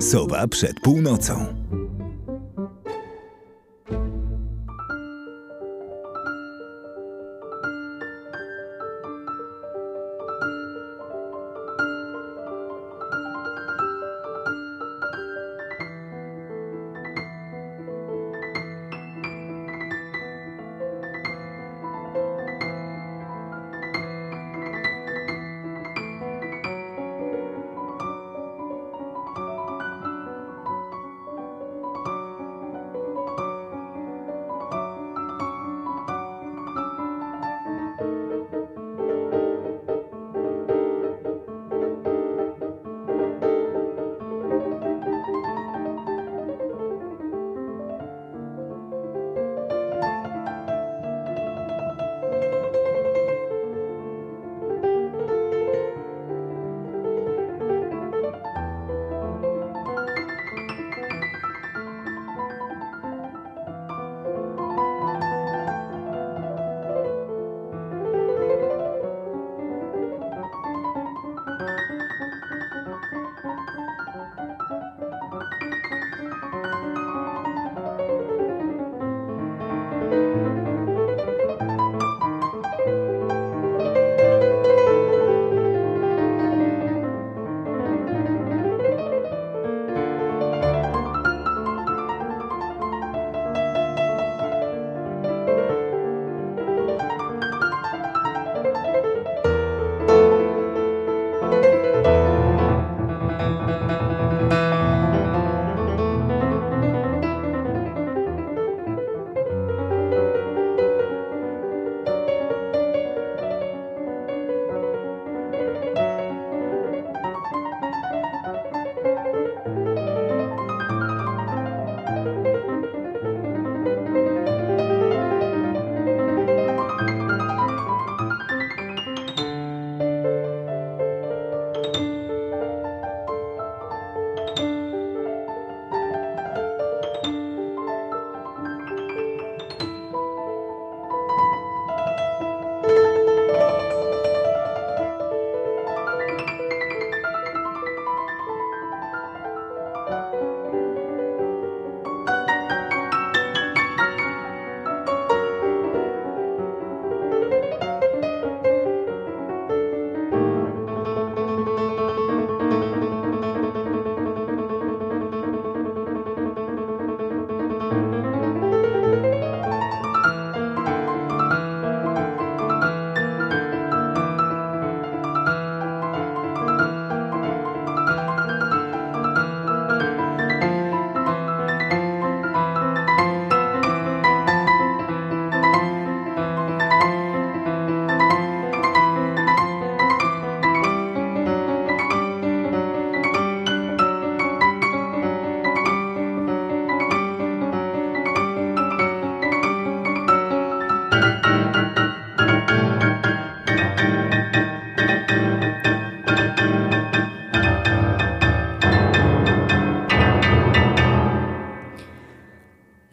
Sowa przed północą.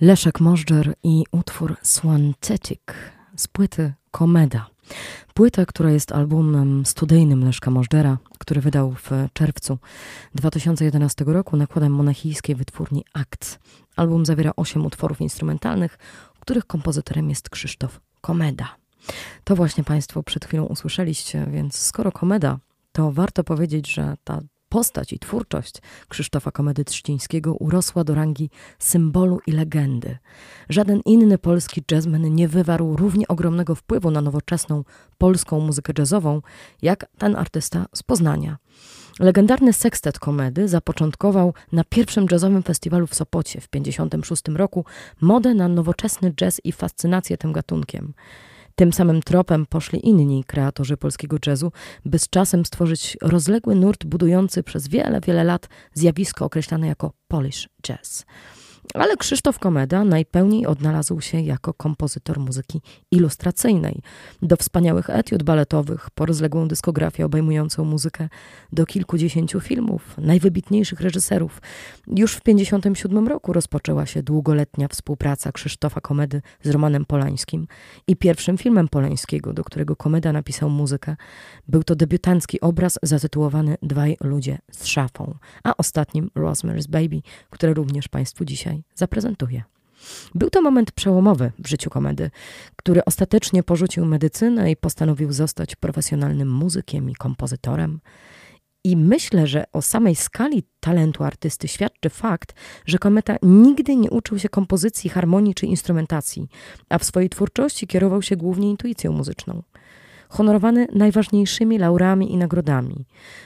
Leszek Możdżer i utwór Swantetic z płyty Komeda. Płyta, która jest albumem studyjnym Leszka Możdżera, który wydał w czerwcu 2011 roku nakładem monachijskiej wytwórni Akt. Album zawiera osiem utworów instrumentalnych, których kompozytorem jest Krzysztof Komeda. To właśnie Państwo przed chwilą usłyszeliście, więc skoro Komeda, to warto powiedzieć, że ta Postać i twórczość Krzysztofa Komedy Trzcińskiego urosła do rangi symbolu i legendy. Żaden inny polski jazzman nie wywarł równie ogromnego wpływu na nowoczesną polską muzykę jazzową, jak ten artysta z Poznania. Legendarny sekstet komedy zapoczątkował na pierwszym jazzowym festiwalu w Sopocie w 1956 roku modę na nowoczesny jazz i fascynację tym gatunkiem. Tym samym tropem poszli inni kreatorzy polskiego jazzu, by z czasem stworzyć rozległy nurt budujący przez wiele, wiele lat zjawisko określane jako Polish Jazz. Ale Krzysztof Komeda najpełniej odnalazł się jako kompozytor muzyki ilustracyjnej. Do wspaniałych etiud baletowych, po rozległą dyskografię obejmującą muzykę do kilkudziesięciu filmów, najwybitniejszych reżyserów. Już w 1957 roku rozpoczęła się długoletnia współpraca Krzysztofa Komedy z Romanem Polańskim i pierwszym filmem Polańskiego, do którego Komeda napisał muzykę, był to debiutancki obraz zatytułowany Dwaj ludzie z szafą, a ostatnim Rosemary's Baby, które również Państwu dzisiaj zaprezentuję. Był to moment przełomowy w życiu komedy, który ostatecznie porzucił medycynę i postanowił zostać profesjonalnym muzykiem i kompozytorem. I myślę, że o samej skali talentu artysty świadczy fakt, że Kometa nigdy nie uczył się kompozycji, harmonii czy instrumentacji, a w swojej twórczości kierował się głównie intuicją muzyczną honorowany najważniejszymi laurami i nagrodami.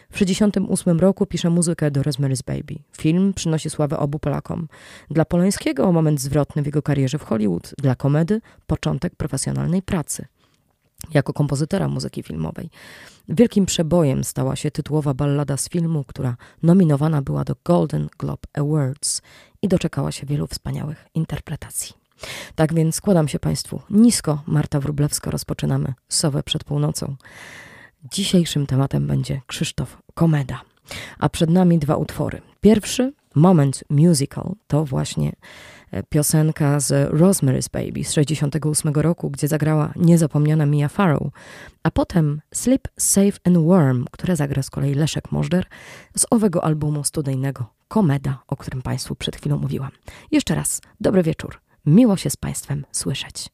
W 1968 roku pisze muzykę do Rosemary's Baby. Film przynosi sławę obu Polakom. Dla Polońskiego moment zwrotny w jego karierze w Hollywood, dla komedy początek profesjonalnej pracy. Jako kompozytora muzyki filmowej. Wielkim przebojem stała się tytułowa ballada z filmu, która nominowana była do Golden Globe Awards i doczekała się wielu wspaniałych interpretacji. Tak więc składam się Państwu nisko. Marta Wrublewska, rozpoczynamy Sowę przed północą. Dzisiejszym tematem będzie Krzysztof Komeda. A przed nami dwa utwory. Pierwszy, Moment Musical, to właśnie e, piosenka z Rosemary's Baby z 68 roku, gdzie zagrała niezapomniana Mia Farrow, a potem Sleep Safe and Warm, które zagra z kolei Leszek Możder z owego albumu studyjnego Komeda, o którym Państwu przed chwilą mówiłam. Jeszcze raz, dobry wieczór. Miło się z Państwem słyszeć.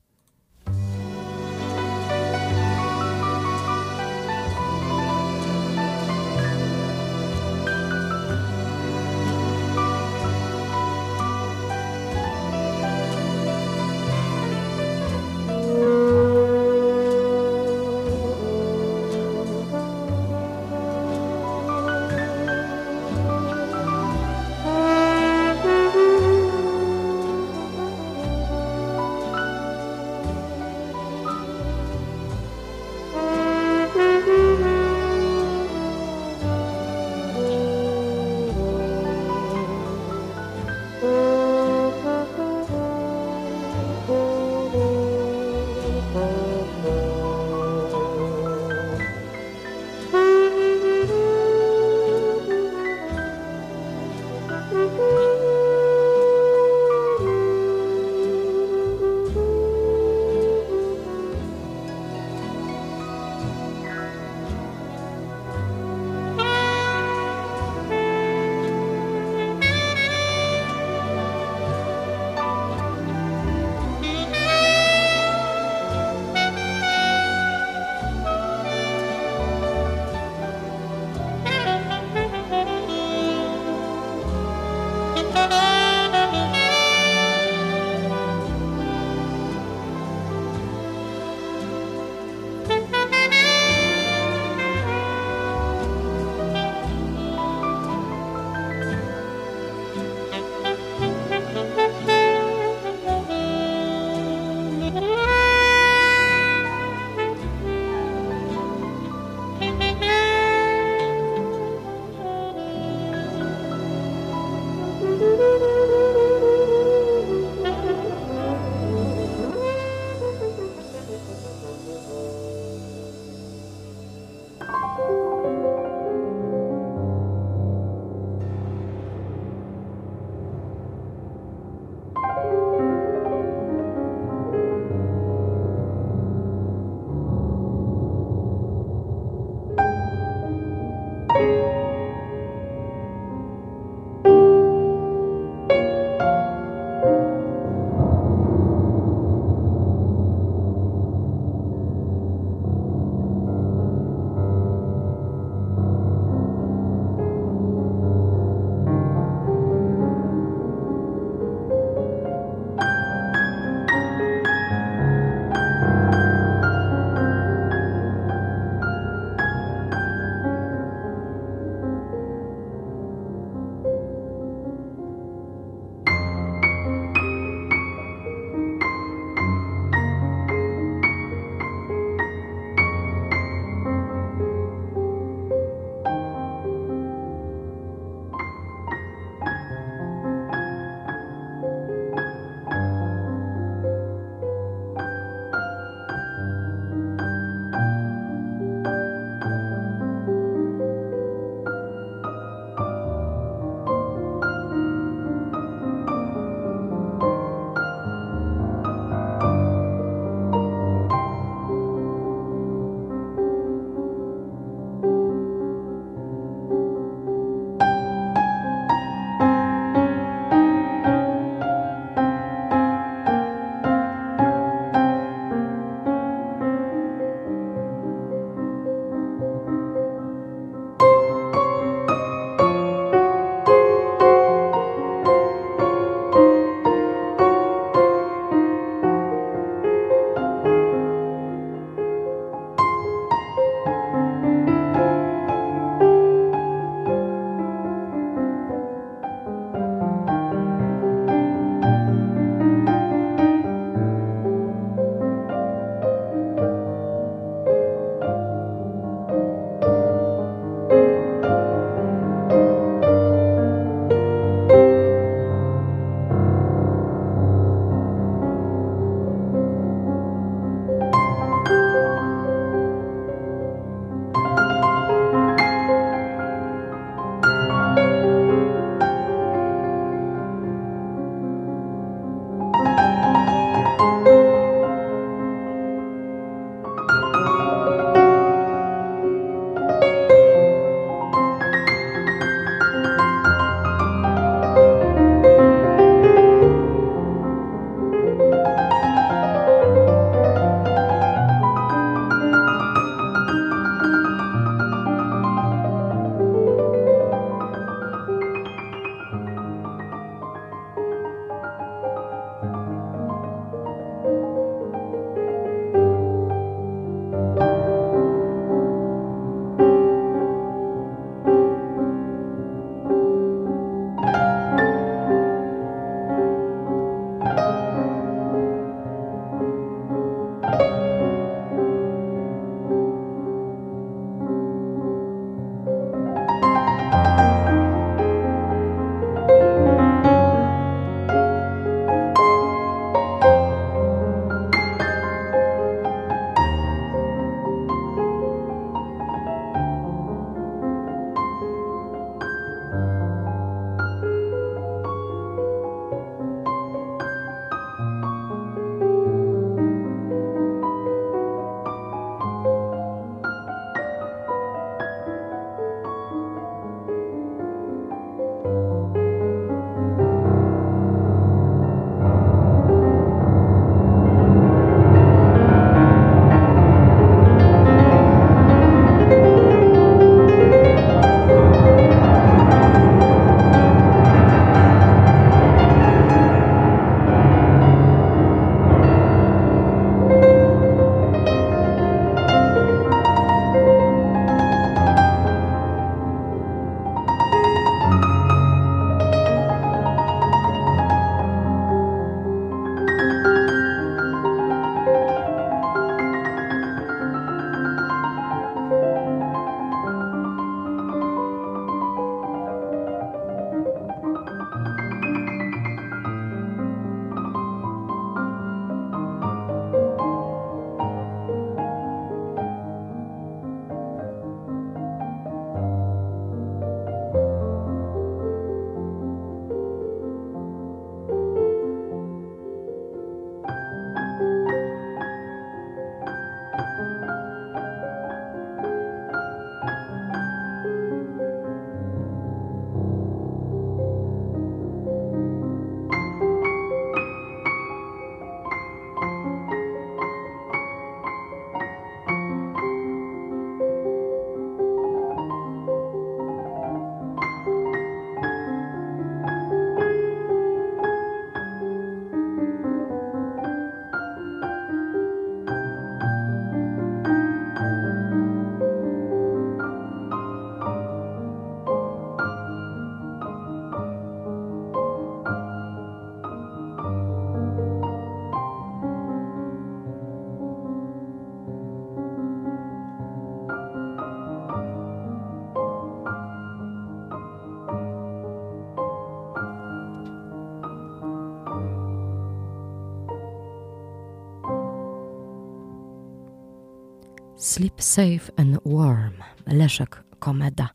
Sleep Safe and Warm. Leszek Komeda.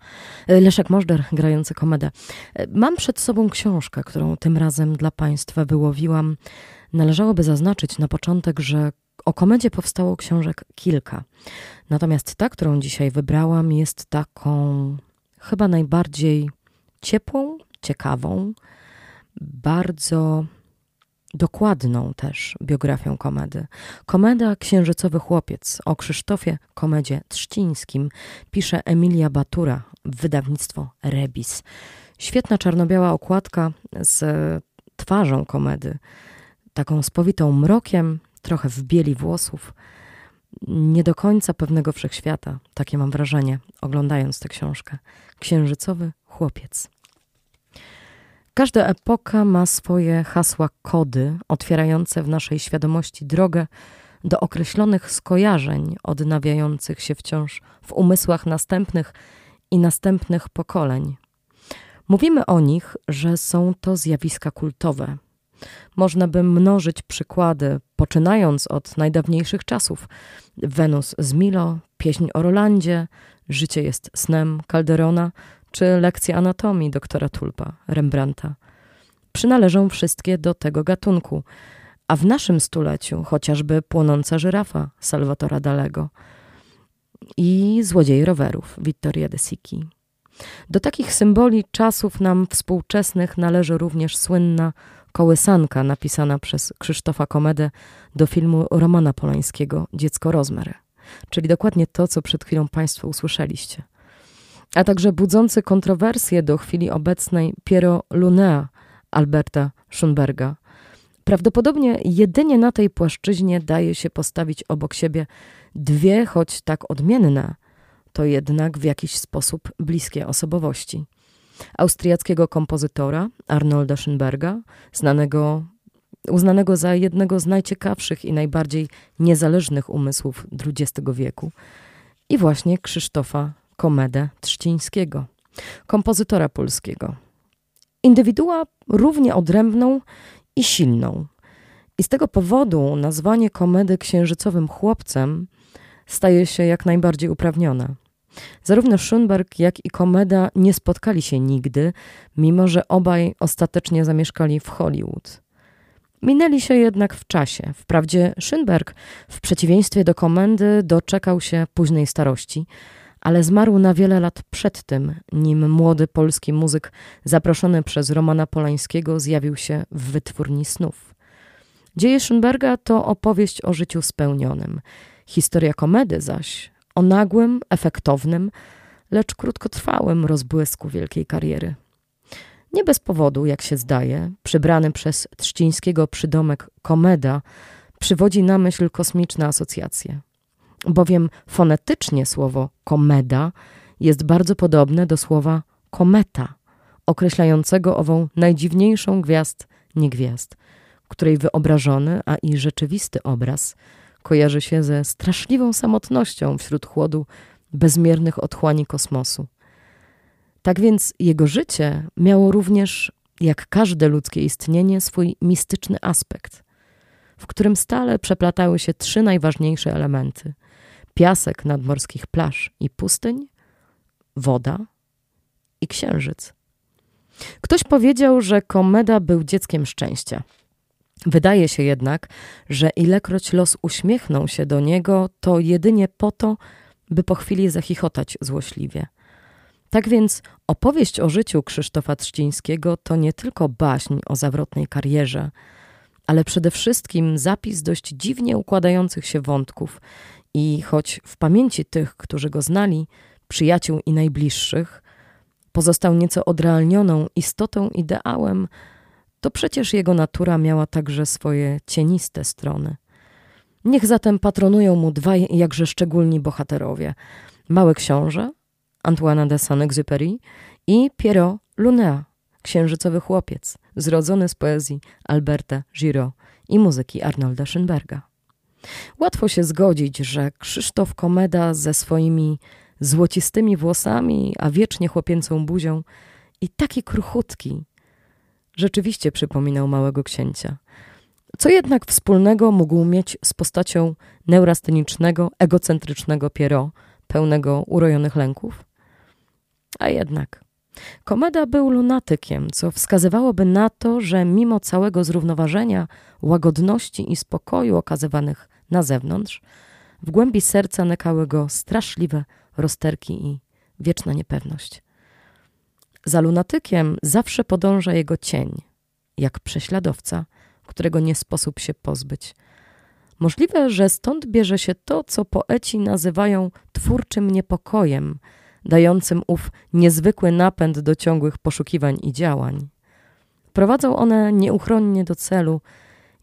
E, Leszek Możder, grający komedę. E, mam przed sobą książkę, którą tym razem dla Państwa wyłowiłam. Należałoby zaznaczyć na początek, że o komedzie powstało książek kilka. Natomiast ta, którą dzisiaj wybrałam, jest taką chyba najbardziej ciepłą, ciekawą, bardzo dokładną też biografią komedy. Komeda Księżycowy Chłopiec o Krzysztofie Komedzie Trzcińskim pisze Emilia Batura, wydawnictwo Rebis. Świetna czarno-biała okładka z twarzą komedy, taką spowitą mrokiem, trochę w bieli włosów. Nie do końca pewnego wszechświata, takie mam wrażenie, oglądając tę książkę. Księżycowy chłopiec. Każda epoka ma swoje hasła kody, otwierające w naszej świadomości drogę do określonych skojarzeń, odnawiających się wciąż w umysłach następnych i następnych pokoleń. Mówimy o nich, że są to zjawiska kultowe. Można by mnożyć przykłady, poczynając od najdawniejszych czasów. Wenus z Milo, pieśń o Rolandzie, życie jest snem Calderona, czy lekcje anatomii doktora Tulpa, Rembrandta. Przynależą wszystkie do tego gatunku, a w naszym stuleciu chociażby płonąca żyrafa Salvatora Dalego i złodziej rowerów Vittoria de Sicchi. Do takich symboli czasów nam współczesnych należy również słynna kołysanka napisana przez Krzysztofa Komedę do filmu Romana Polańskiego Dziecko Rozmer, czyli dokładnie to, co przed chwilą Państwo usłyszeliście a także budzący kontrowersje do chwili obecnej Piero Lunea Alberta Schönberga. Prawdopodobnie jedynie na tej płaszczyźnie daje się postawić obok siebie dwie, choć tak odmienne, to jednak w jakiś sposób bliskie osobowości. Austriackiego kompozytora Arnolda Schönberga, znanego, uznanego za jednego z najciekawszych i najbardziej niezależnych umysłów XX wieku, i właśnie Krzysztofa Komedę Trzcińskiego, kompozytora polskiego. Indywidua równie odrębną i silną. I z tego powodu nazwanie komedy księżycowym chłopcem staje się jak najbardziej uprawnione. Zarówno Schönberg, jak i komeda nie spotkali się nigdy, mimo że obaj ostatecznie zamieszkali w Hollywood. Minęli się jednak w czasie. Wprawdzie Schönberg, w przeciwieństwie do komendy, doczekał się późnej starości – ale zmarł na wiele lat przed tym, nim młody polski muzyk zaproszony przez Romana Polańskiego zjawił się w wytwórni snów. Dzieje Schönberga to opowieść o życiu spełnionym. Historia komedy zaś o nagłym, efektownym, lecz krótkotrwałym rozbłysku wielkiej kariery. Nie bez powodu, jak się zdaje, przybrany przez Trzcińskiego przydomek komeda przywodzi na myśl kosmiczne asocjacje bowiem fonetycznie słowo komeda jest bardzo podobne do słowa kometa, określającego ową najdziwniejszą gwiazd niegwiazd, której wyobrażony, a i rzeczywisty obraz kojarzy się ze straszliwą samotnością wśród chłodu bezmiernych otchłani kosmosu. Tak więc jego życie miało również, jak każde ludzkie istnienie, swój mistyczny aspekt, w którym stale przeplatały się trzy najważniejsze elementy – piasek nadmorskich plaż i pustyń, woda i księżyc. Ktoś powiedział, że Komeda był dzieckiem szczęścia. Wydaje się jednak, że ilekroć los uśmiechnął się do niego, to jedynie po to, by po chwili zachichotać złośliwie. Tak więc opowieść o życiu Krzysztofa Trzcińskiego to nie tylko baśń o zawrotnej karierze, ale przede wszystkim zapis dość dziwnie układających się wątków i choć w pamięci tych, którzy go znali, przyjaciół i najbliższych, pozostał nieco odrealnioną istotą, ideałem, to przecież jego natura miała także swoje cieniste strony. Niech zatem patronują mu dwaj jakże szczególni bohaterowie: Mały Książę, Antoine de Saint-Exupéry i Pierrot Lunéa, księżycowy chłopiec, zrodzony z poezji Alberta Giraud i muzyki Arnolda Schönberga. Łatwo się zgodzić, że Krzysztof Komeda ze swoimi złocistymi włosami, a wiecznie chłopięcą buzią i taki kruchutki, rzeczywiście przypominał małego księcia. Co jednak wspólnego mógł mieć z postacią neurastenicznego, egocentrycznego Piero, pełnego urojonych lęków? A jednak. Komeda był lunatykiem, co wskazywałoby na to, że mimo całego zrównoważenia, łagodności i spokoju okazywanych na zewnątrz, w głębi serca nekały go straszliwe rozterki i wieczna niepewność. Za lunatykiem zawsze podąża jego cień, jak prześladowca, którego nie sposób się pozbyć. Możliwe, że stąd bierze się to, co poeci nazywają twórczym niepokojem, dającym ów niezwykły napęd do ciągłych poszukiwań i działań. Prowadzą one nieuchronnie do celu,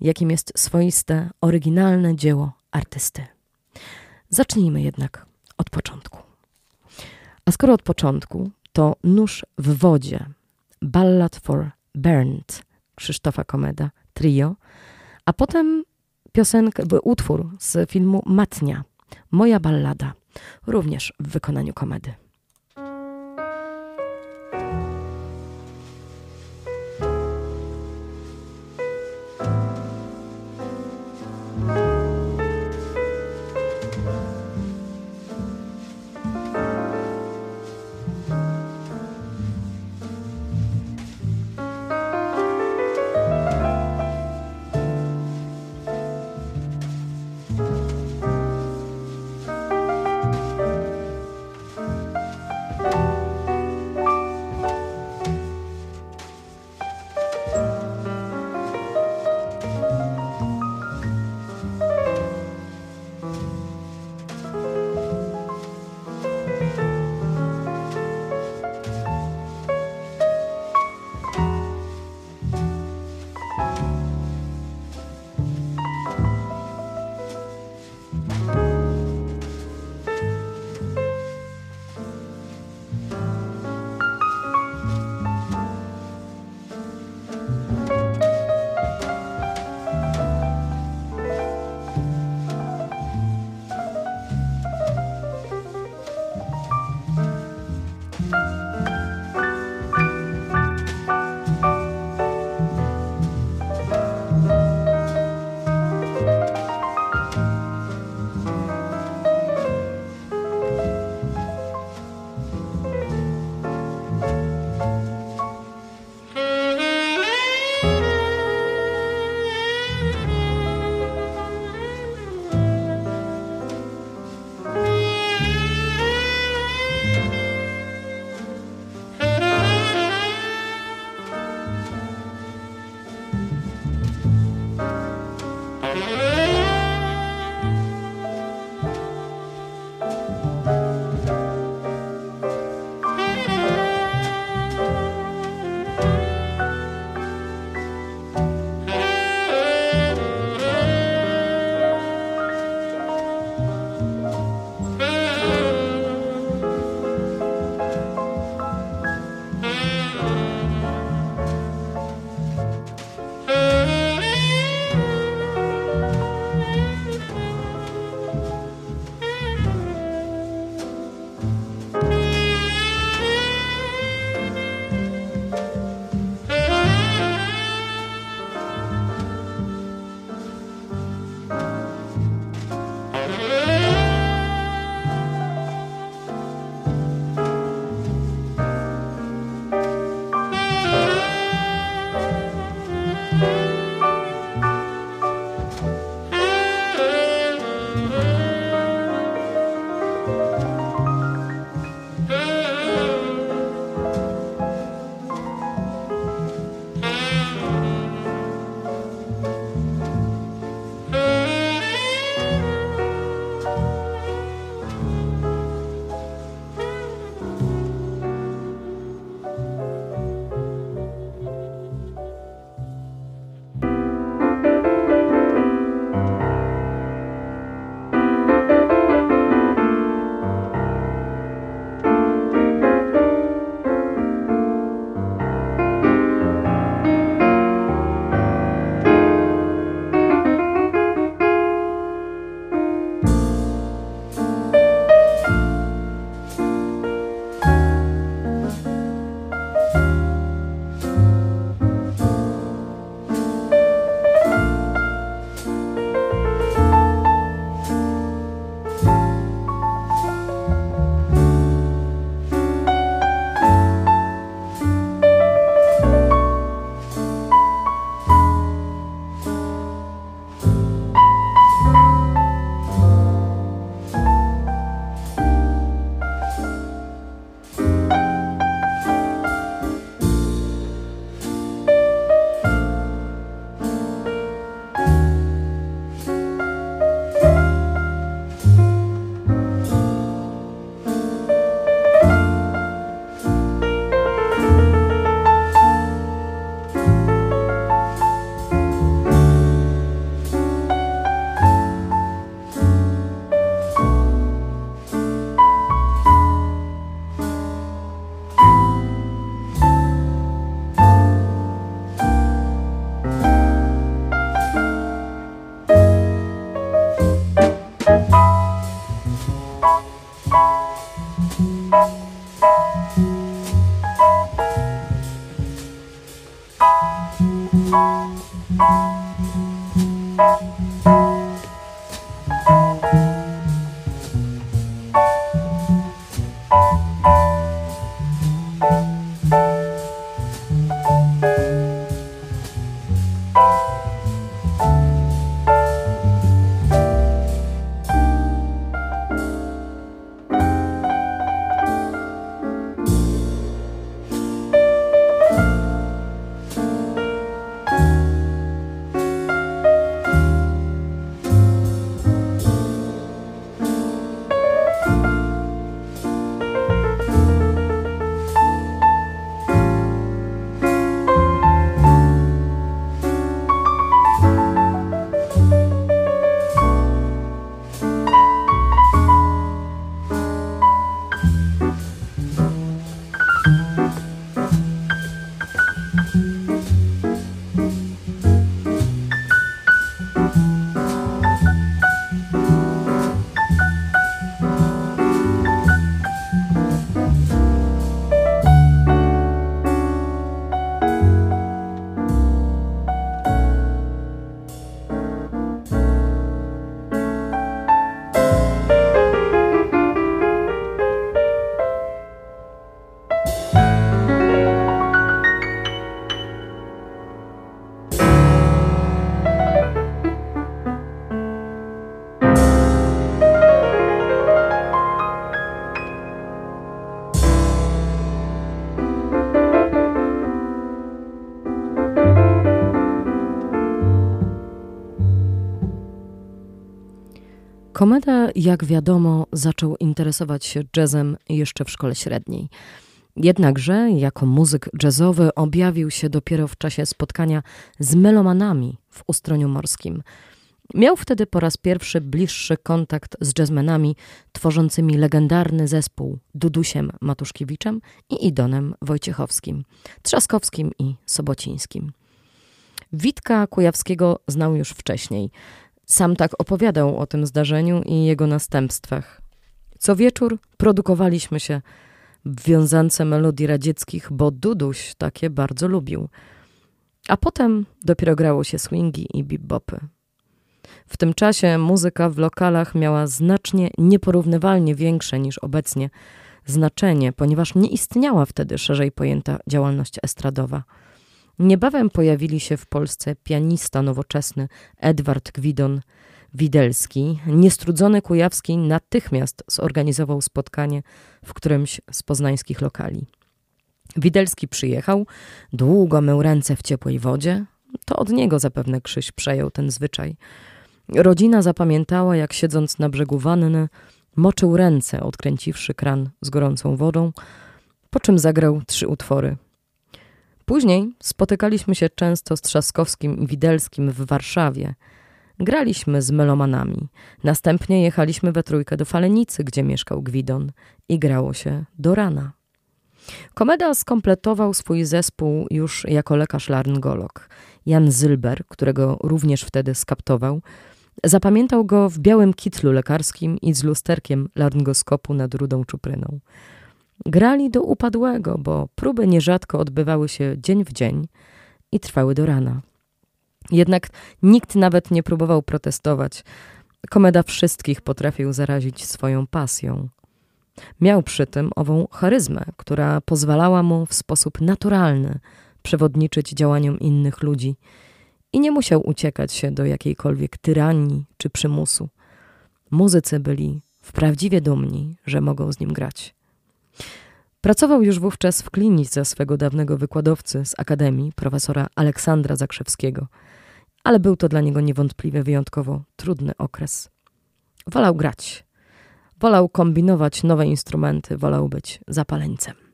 jakim jest swoiste, oryginalne dzieło artysty. Zacznijmy jednak od początku. A skoro od początku, to Nóż w wodzie, Ballad for Bernd Krzysztofa Komeda, trio, a potem piosenkę, utwór z filmu Matnia, Moja ballada, również w wykonaniu komedy. Komeda, jak wiadomo, zaczął interesować się jazzem jeszcze w szkole średniej. Jednakże jako muzyk jazzowy objawił się dopiero w czasie spotkania z melomanami w Ustroniu Morskim. Miał wtedy po raz pierwszy bliższy kontakt z jazzmenami tworzącymi legendarny zespół Dudusiem Matuszkiewiczem i Idonem Wojciechowskim, Trzaskowskim i Sobocińskim. Witka Kujawskiego znał już wcześniej. Sam tak opowiadał o tym zdarzeniu i jego następstwach. Co wieczór produkowaliśmy się w wiązance melodii radzieckich, bo Duduś takie bardzo lubił. A potem dopiero grało się swingi i bebopy. W tym czasie muzyka w lokalach miała znacznie nieporównywalnie większe niż obecnie znaczenie, ponieważ nie istniała wtedy szerzej pojęta działalność estradowa. Niebawem pojawili się w Polsce pianista nowoczesny Edward Gwidon Widelski. Niestrudzony Kujawski natychmiast zorganizował spotkanie w którymś z poznańskich lokali. Widelski przyjechał, długo mył ręce w ciepłej wodzie. To od niego zapewne Krzyś przejął ten zwyczaj. Rodzina zapamiętała, jak siedząc na brzegu wanny, moczył ręce, odkręciwszy kran z gorącą wodą, po czym zagrał trzy utwory – Później spotykaliśmy się często z Trzaskowskim i Widelskim w Warszawie. Graliśmy z melomanami. Następnie jechaliśmy we trójkę do Falenicy, gdzie mieszkał Gwidon i grało się do rana. Komeda skompletował swój zespół już jako lekarz-laryngolog. Jan Zylber, którego również wtedy skaptował, zapamiętał go w białym kitlu lekarskim i z lusterkiem laryngoskopu nad rudą czupryną. Grali do upadłego, bo próby nierzadko odbywały się dzień w dzień i trwały do rana. Jednak nikt nawet nie próbował protestować. Komeda wszystkich potrafił zarazić swoją pasją. Miał przy tym ową charyzmę, która pozwalała mu w sposób naturalny przewodniczyć działaniom innych ludzi i nie musiał uciekać się do jakiejkolwiek tyranii czy przymusu. Muzycy byli wprawdzie dumni, że mogą z nim grać. Pracował już wówczas w klinice swego dawnego wykładowcy z Akademii, profesora Aleksandra Zakrzewskiego, ale był to dla niego niewątpliwie wyjątkowo trudny okres. Wolał grać, wolał kombinować nowe instrumenty, wolał być zapaleńcem.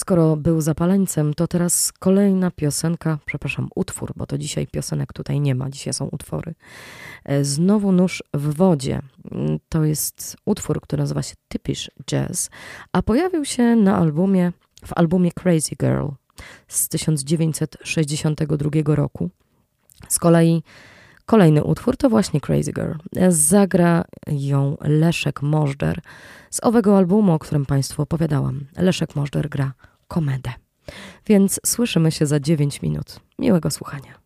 Skoro był zapaleńcem, to teraz kolejna piosenka, przepraszam, utwór, bo to dzisiaj piosenek tutaj nie ma, dzisiaj są utwory. E, znowu Nóż w wodzie. Mm, to jest utwór, który nazywa się Typisz Jazz, a pojawił się na albumie, w albumie Crazy Girl z 1962 roku. Z kolei kolejny utwór to właśnie Crazy Girl. E, zagra ją Leszek Możder z owego albumu, o którym Państwu opowiadałam. Leszek Możder gra komedę. Więc słyszymy się za 9 minut. Miłego słuchania.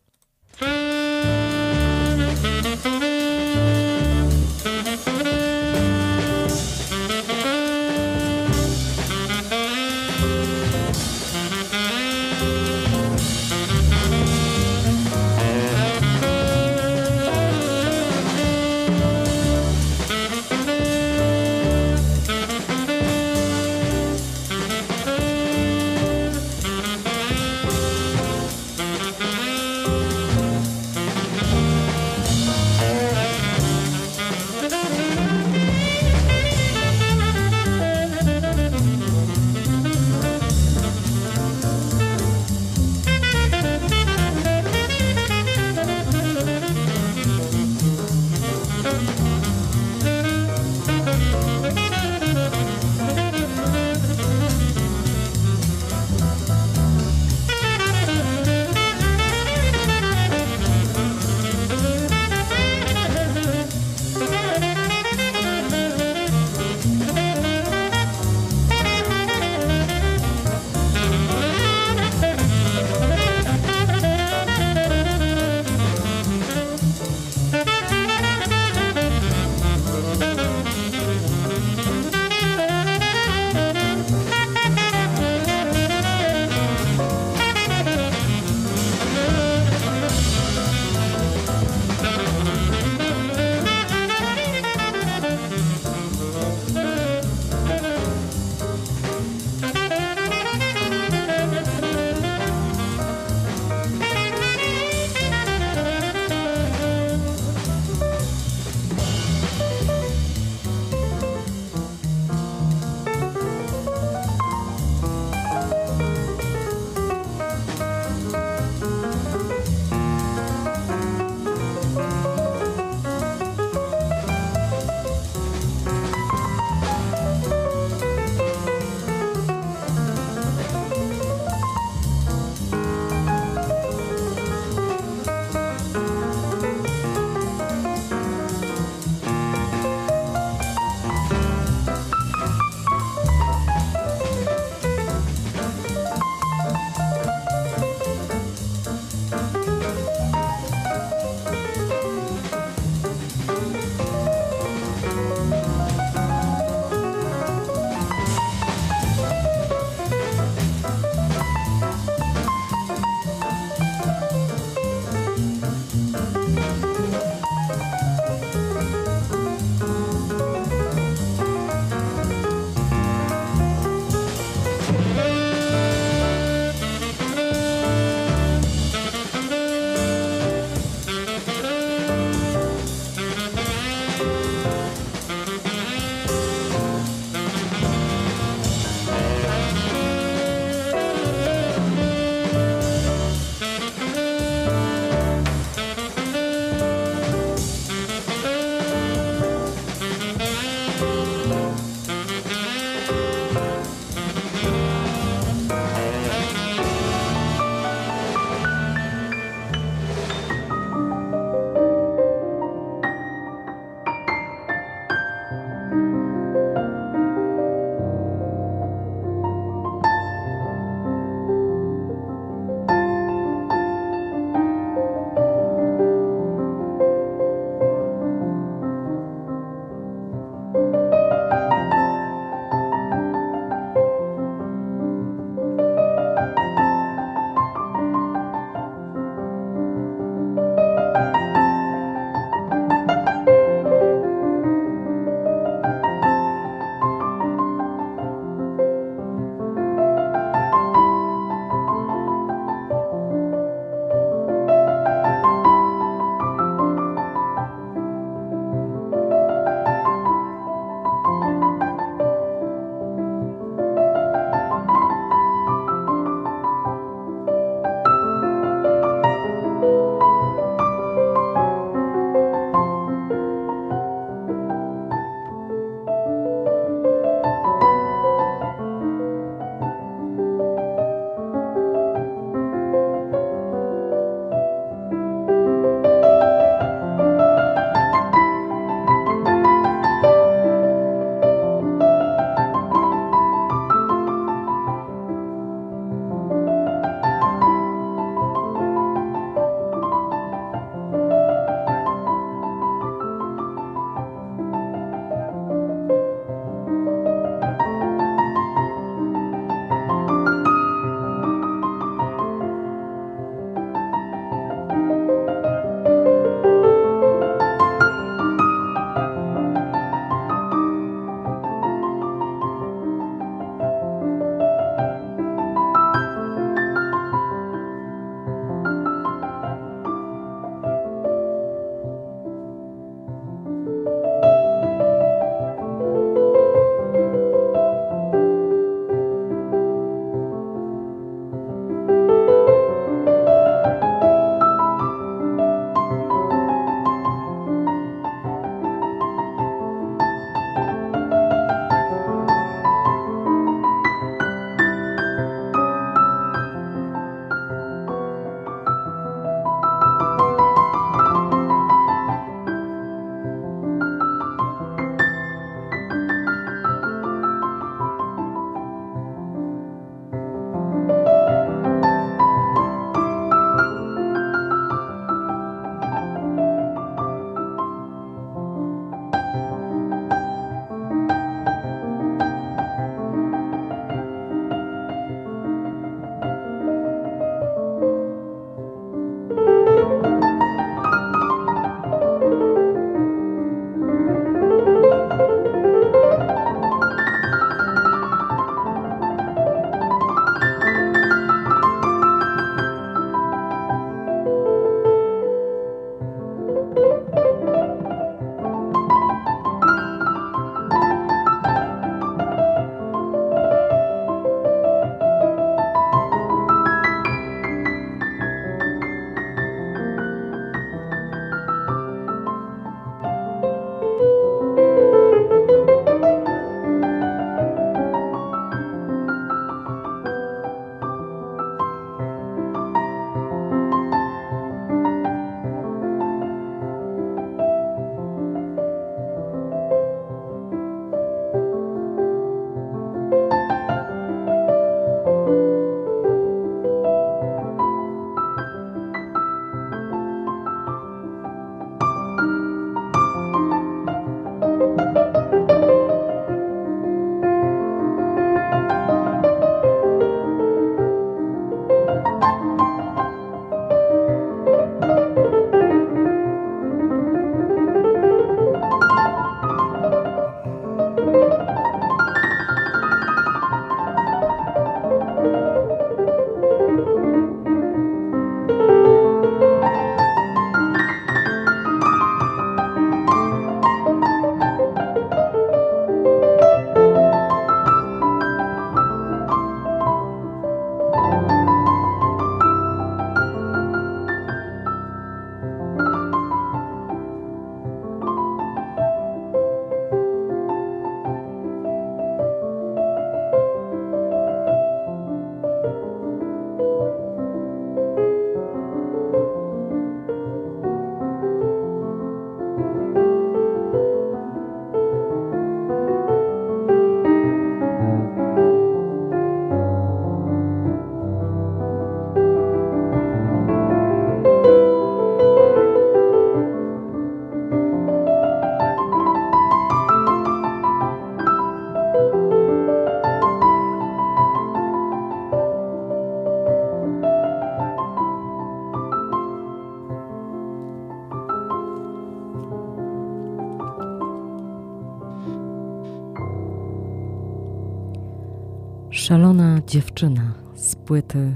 Dziewczyna z płyty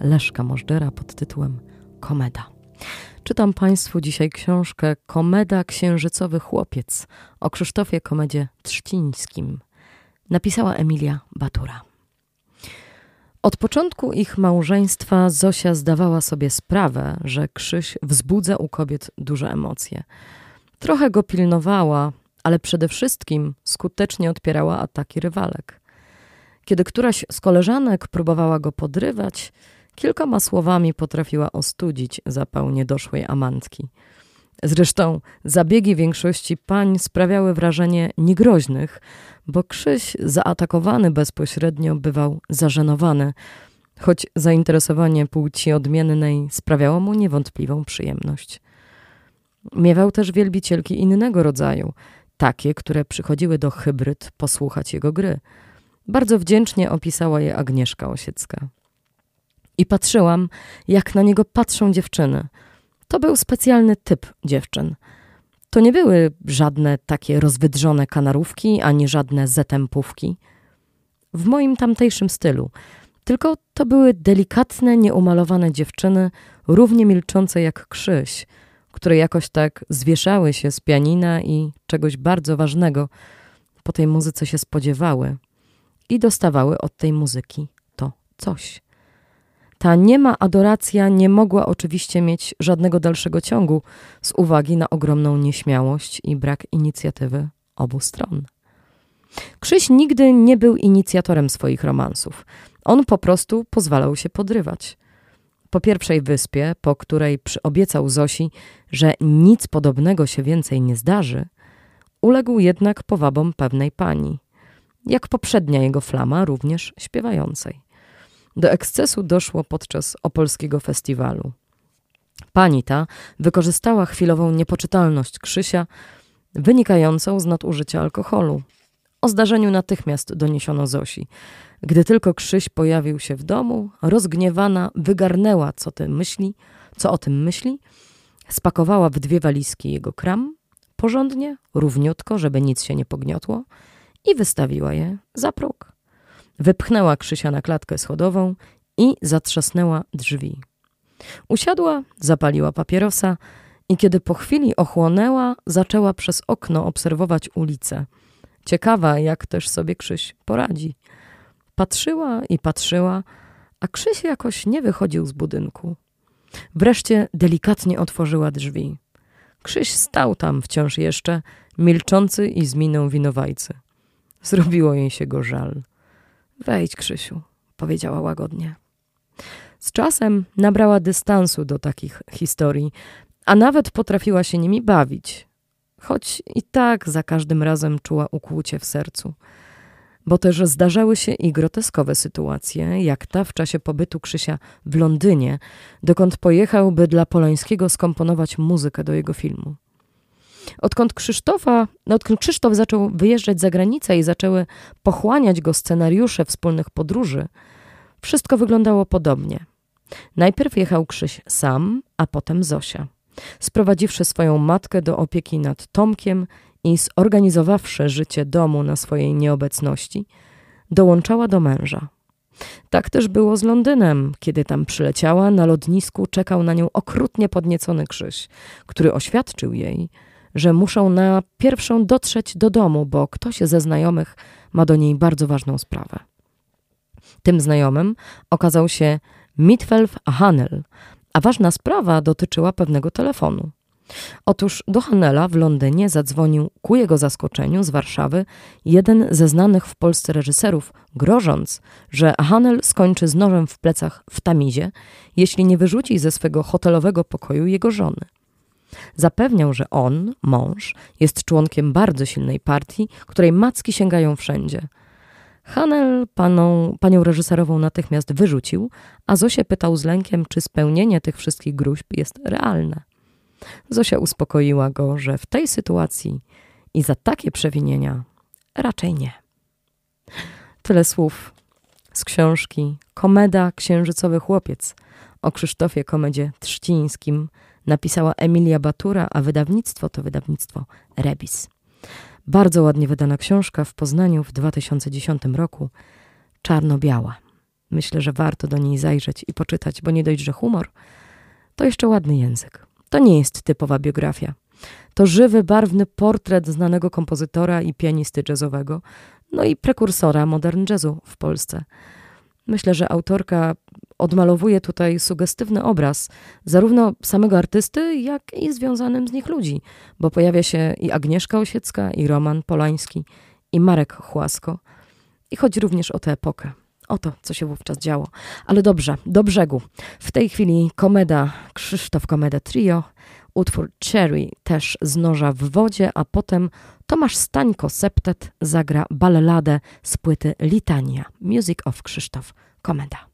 Leszka Możdżera pod tytułem Komeda. Czytam Państwu dzisiaj książkę Komeda Księżycowy Chłopiec o Krzysztofie Komedzie Trzcińskim. Napisała Emilia Batura. Od początku ich małżeństwa Zosia zdawała sobie sprawę, że Krzyś wzbudza u kobiet duże emocje. Trochę go pilnowała, ale przede wszystkim skutecznie odpierała ataki rywalek. Kiedy któraś z koleżanek próbowała go podrywać, kilkoma słowami potrafiła ostudzić zapał niedoszłej amantki. Zresztą zabiegi większości pań sprawiały wrażenie niegroźnych, bo Krzyś zaatakowany bezpośrednio bywał zażenowany, choć zainteresowanie płci odmiennej sprawiało mu niewątpliwą przyjemność. Miewał też wielbicielki innego rodzaju, takie, które przychodziły do hybryd posłuchać jego gry. Bardzo wdzięcznie opisała je Agnieszka Osiecka. I patrzyłam, jak na niego patrzą dziewczyny. To był specjalny typ dziewczyn. To nie były żadne takie rozwydrzone kanarówki, ani żadne zetempówki. W moim tamtejszym stylu. Tylko to były delikatne, nieumalowane dziewczyny, równie milczące jak Krzyś, które jakoś tak zwieszały się z pianina i czegoś bardzo ważnego po tej muzyce się spodziewały i dostawały od tej muzyki to coś. Ta niema adoracja nie mogła oczywiście mieć żadnego dalszego ciągu z uwagi na ogromną nieśmiałość i brak inicjatywy obu stron. Krzyś nigdy nie był inicjatorem swoich romansów. On po prostu pozwalał się podrywać. Po pierwszej wyspie, po której przyobiecał Zosi, że nic podobnego się więcej nie zdarzy, uległ jednak powabom pewnej pani, jak poprzednia jego flama, również śpiewającej. Do ekscesu doszło podczas opolskiego festiwalu. Pani ta wykorzystała chwilową niepoczytalność Krzysia, wynikającą z nadużycia alkoholu. O zdarzeniu natychmiast doniesiono Zosi. Gdy tylko Krzyś pojawił się w domu, rozgniewana wygarnęła, co tym myśli, co o tym myśli, spakowała w dwie walizki jego kram, porządnie, równiutko, żeby nic się nie pogniotło, i wystawiła je za próg. Wypchnęła Krzysia na klatkę schodową i zatrzasnęła drzwi. Usiadła, zapaliła papierosa i kiedy po chwili ochłonęła, zaczęła przez okno obserwować ulicę. Ciekawa, jak też sobie Krzyś poradzi. Patrzyła i patrzyła, a Krzyś jakoś nie wychodził z budynku. Wreszcie delikatnie otworzyła drzwi. Krzyś stał tam wciąż jeszcze, milczący i z miną winowajcy. Zrobiło jej się go żal. Wejdź, Krzysiu, powiedziała łagodnie. Z czasem nabrała dystansu do takich historii, a nawet potrafiła się nimi bawić, choć i tak za każdym razem czuła ukłucie w sercu. Bo też zdarzały się i groteskowe sytuacje, jak ta w czasie pobytu Krzysia w Londynie, dokąd pojechał, by dla Polońskiego skomponować muzykę do jego filmu. Odkąd Krzysztofa, odkąd Krzysztof zaczął wyjeżdżać za granicę i zaczęły pochłaniać go scenariusze wspólnych podróży, wszystko wyglądało podobnie. Najpierw jechał Krzyś sam, a potem Zosia. Sprowadziwszy swoją matkę do opieki nad Tomkiem i zorganizowawszy życie domu na swojej nieobecności, dołączała do męża. Tak też było z Londynem. Kiedy tam przyleciała, na lotnisku czekał na nią okrutnie podniecony Krzyś, który oświadczył jej, że muszą na pierwszą dotrzeć do domu, bo ktoś ze znajomych ma do niej bardzo ważną sprawę. Tym znajomym okazał się Mitwelf Hanel, a ważna sprawa dotyczyła pewnego telefonu. Otóż do Hanela w Londynie zadzwonił ku jego zaskoczeniu z Warszawy jeden ze znanych w Polsce reżyserów, grożąc, że Hanel skończy z nożem w plecach w Tamizie, jeśli nie wyrzuci ze swego hotelowego pokoju jego żony. Zapewniał, że on, mąż, jest członkiem bardzo silnej partii, której macki sięgają wszędzie. Hanel paną, panią reżyserową natychmiast wyrzucił, a Zosię pytał z lękiem, czy spełnienie tych wszystkich gruźb jest realne. Zosia uspokoiła go, że w tej sytuacji i za takie przewinienia raczej nie. Tyle słów z książki Komeda Księżycowy Chłopiec o Krzysztofie Komedzie Trzcińskim napisała Emilia Batura, a wydawnictwo to wydawnictwo Rebis. Bardzo ładnie wydana książka w Poznaniu w 2010 roku. czarno-biała. Myślę, że warto do niej zajrzeć i poczytać, bo nie dość, że humor, to jeszcze ładny język. To nie jest typowa biografia. To żywy, barwny portret znanego kompozytora i pianisty jazzowego, no i prekursora modern jazzu w Polsce. Myślę, że autorka odmalowuje tutaj sugestywny obraz zarówno samego artysty, jak i związanym z nich ludzi, bo pojawia się i Agnieszka Osiecka, i Roman Polański, i Marek Chłasko. I chodzi również o tę epokę, o to, co się wówczas działo. Ale dobrze, do brzegu. W tej chwili komeda, Krzysztof Komeda Trio, utwór Cherry też z noża w wodzie, a potem Tomasz Stańko Septet zagra balladę z płyty Litania, Music of Krzysztof Komeda.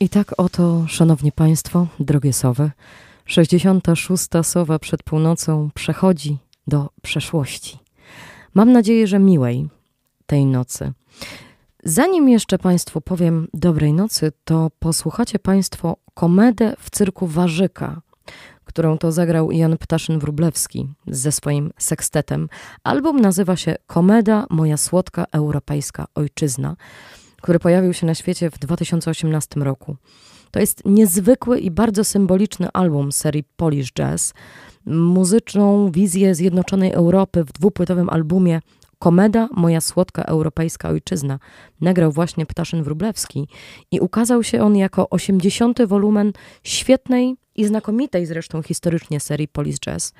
I tak oto, szanowni państwo, drogie sowy, 66. sowa przed północą przechodzi do przeszłości. Mam nadzieję, że miłej tej nocy. Zanim jeszcze Państwu powiem dobrej nocy, to posłuchacie Państwo komedę w cyrku Warzyka, którą to zagrał Jan Ptaszyn-Wróblewski ze swoim sekstetem. Album nazywa się Komeda Moja Słodka Europejska Ojczyzna, który pojawił się na świecie w 2018 roku. To jest niezwykły i bardzo symboliczny album serii Polish Jazz. Muzyczną wizję zjednoczonej Europy w dwupłytowym albumie Komeda Moja Słodka Europejska Ojczyzna nagrał właśnie Ptaszyn Wróblewski i ukazał się on jako 80. wolumen świetnej i znakomitej zresztą historycznie serii Police Jazz.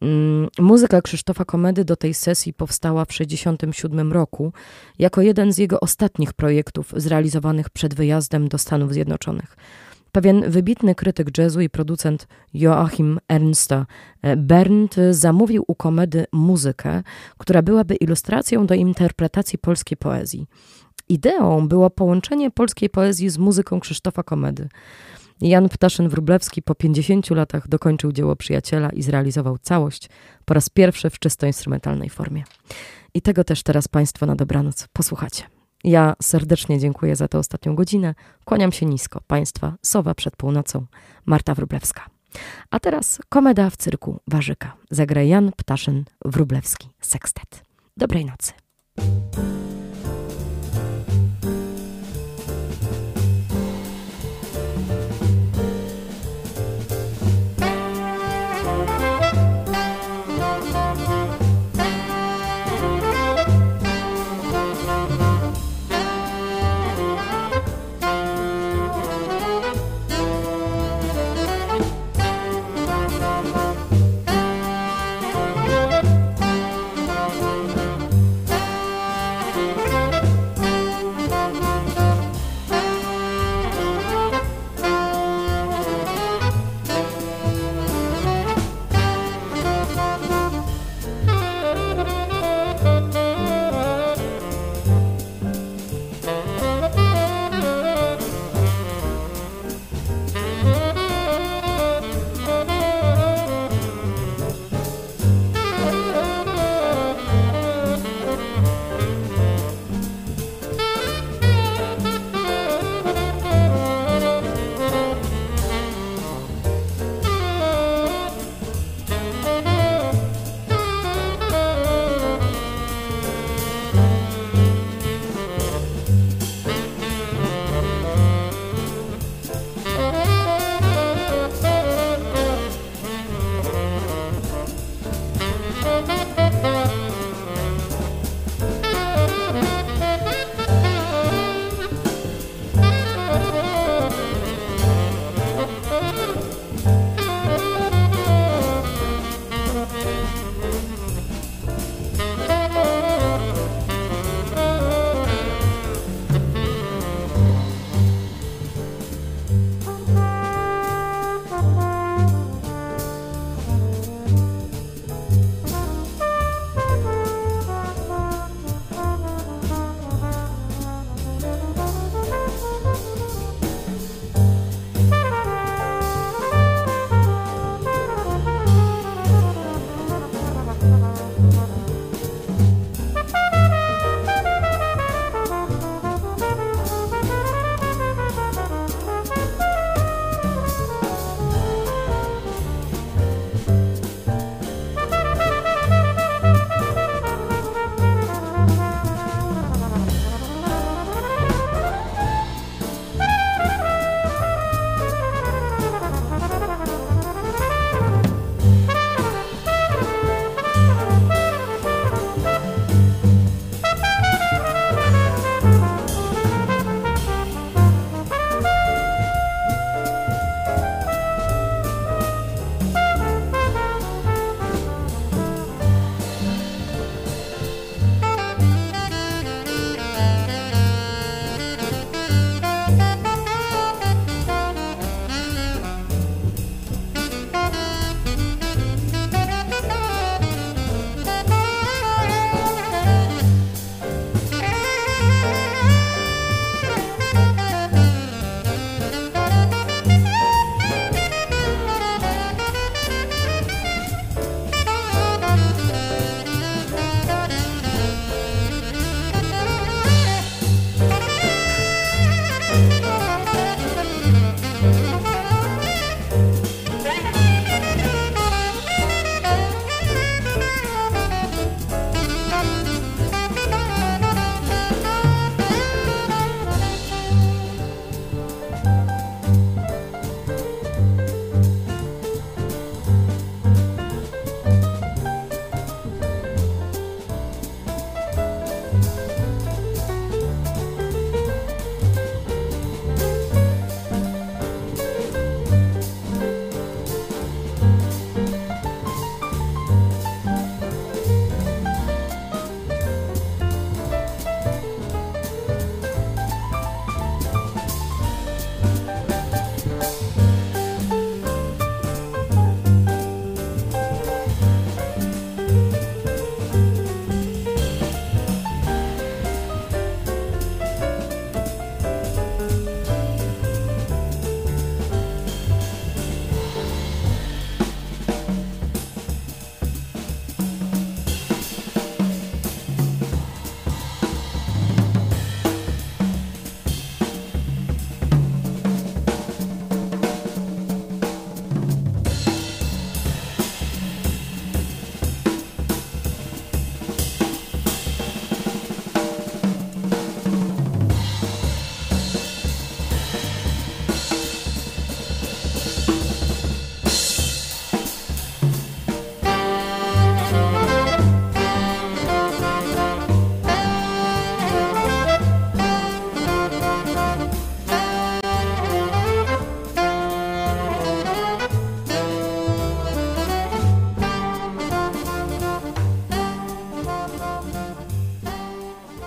Mm, muzyka Krzysztofa Komedy do tej sesji powstała w 1967 roku jako jeden z jego ostatnich projektów zrealizowanych przed wyjazdem do Stanów Zjednoczonych. Pewien wybitny krytyk jazzu i producent Joachim Ernst e, Berndt zamówił u komedy muzykę, która byłaby ilustracją do interpretacji polskiej poezji. Ideą było połączenie polskiej poezji z muzyką Krzysztofa Komedy. Jan Ptaszyn-Wróblewski po 50 latach dokończył dzieło przyjaciela i zrealizował całość po raz pierwszy w czysto instrumentalnej formie. I tego też teraz Państwo na dobranoc posłuchacie. Ja serdecznie dziękuję za tę ostatnią godzinę. Kłaniam się nisko. Państwa Sowa przed północą. Marta Wróblewska. A teraz komeda w cyrku Warzyka. Zagra Jan Ptaszyn Wróblewski Sextet. Dobrej nocy.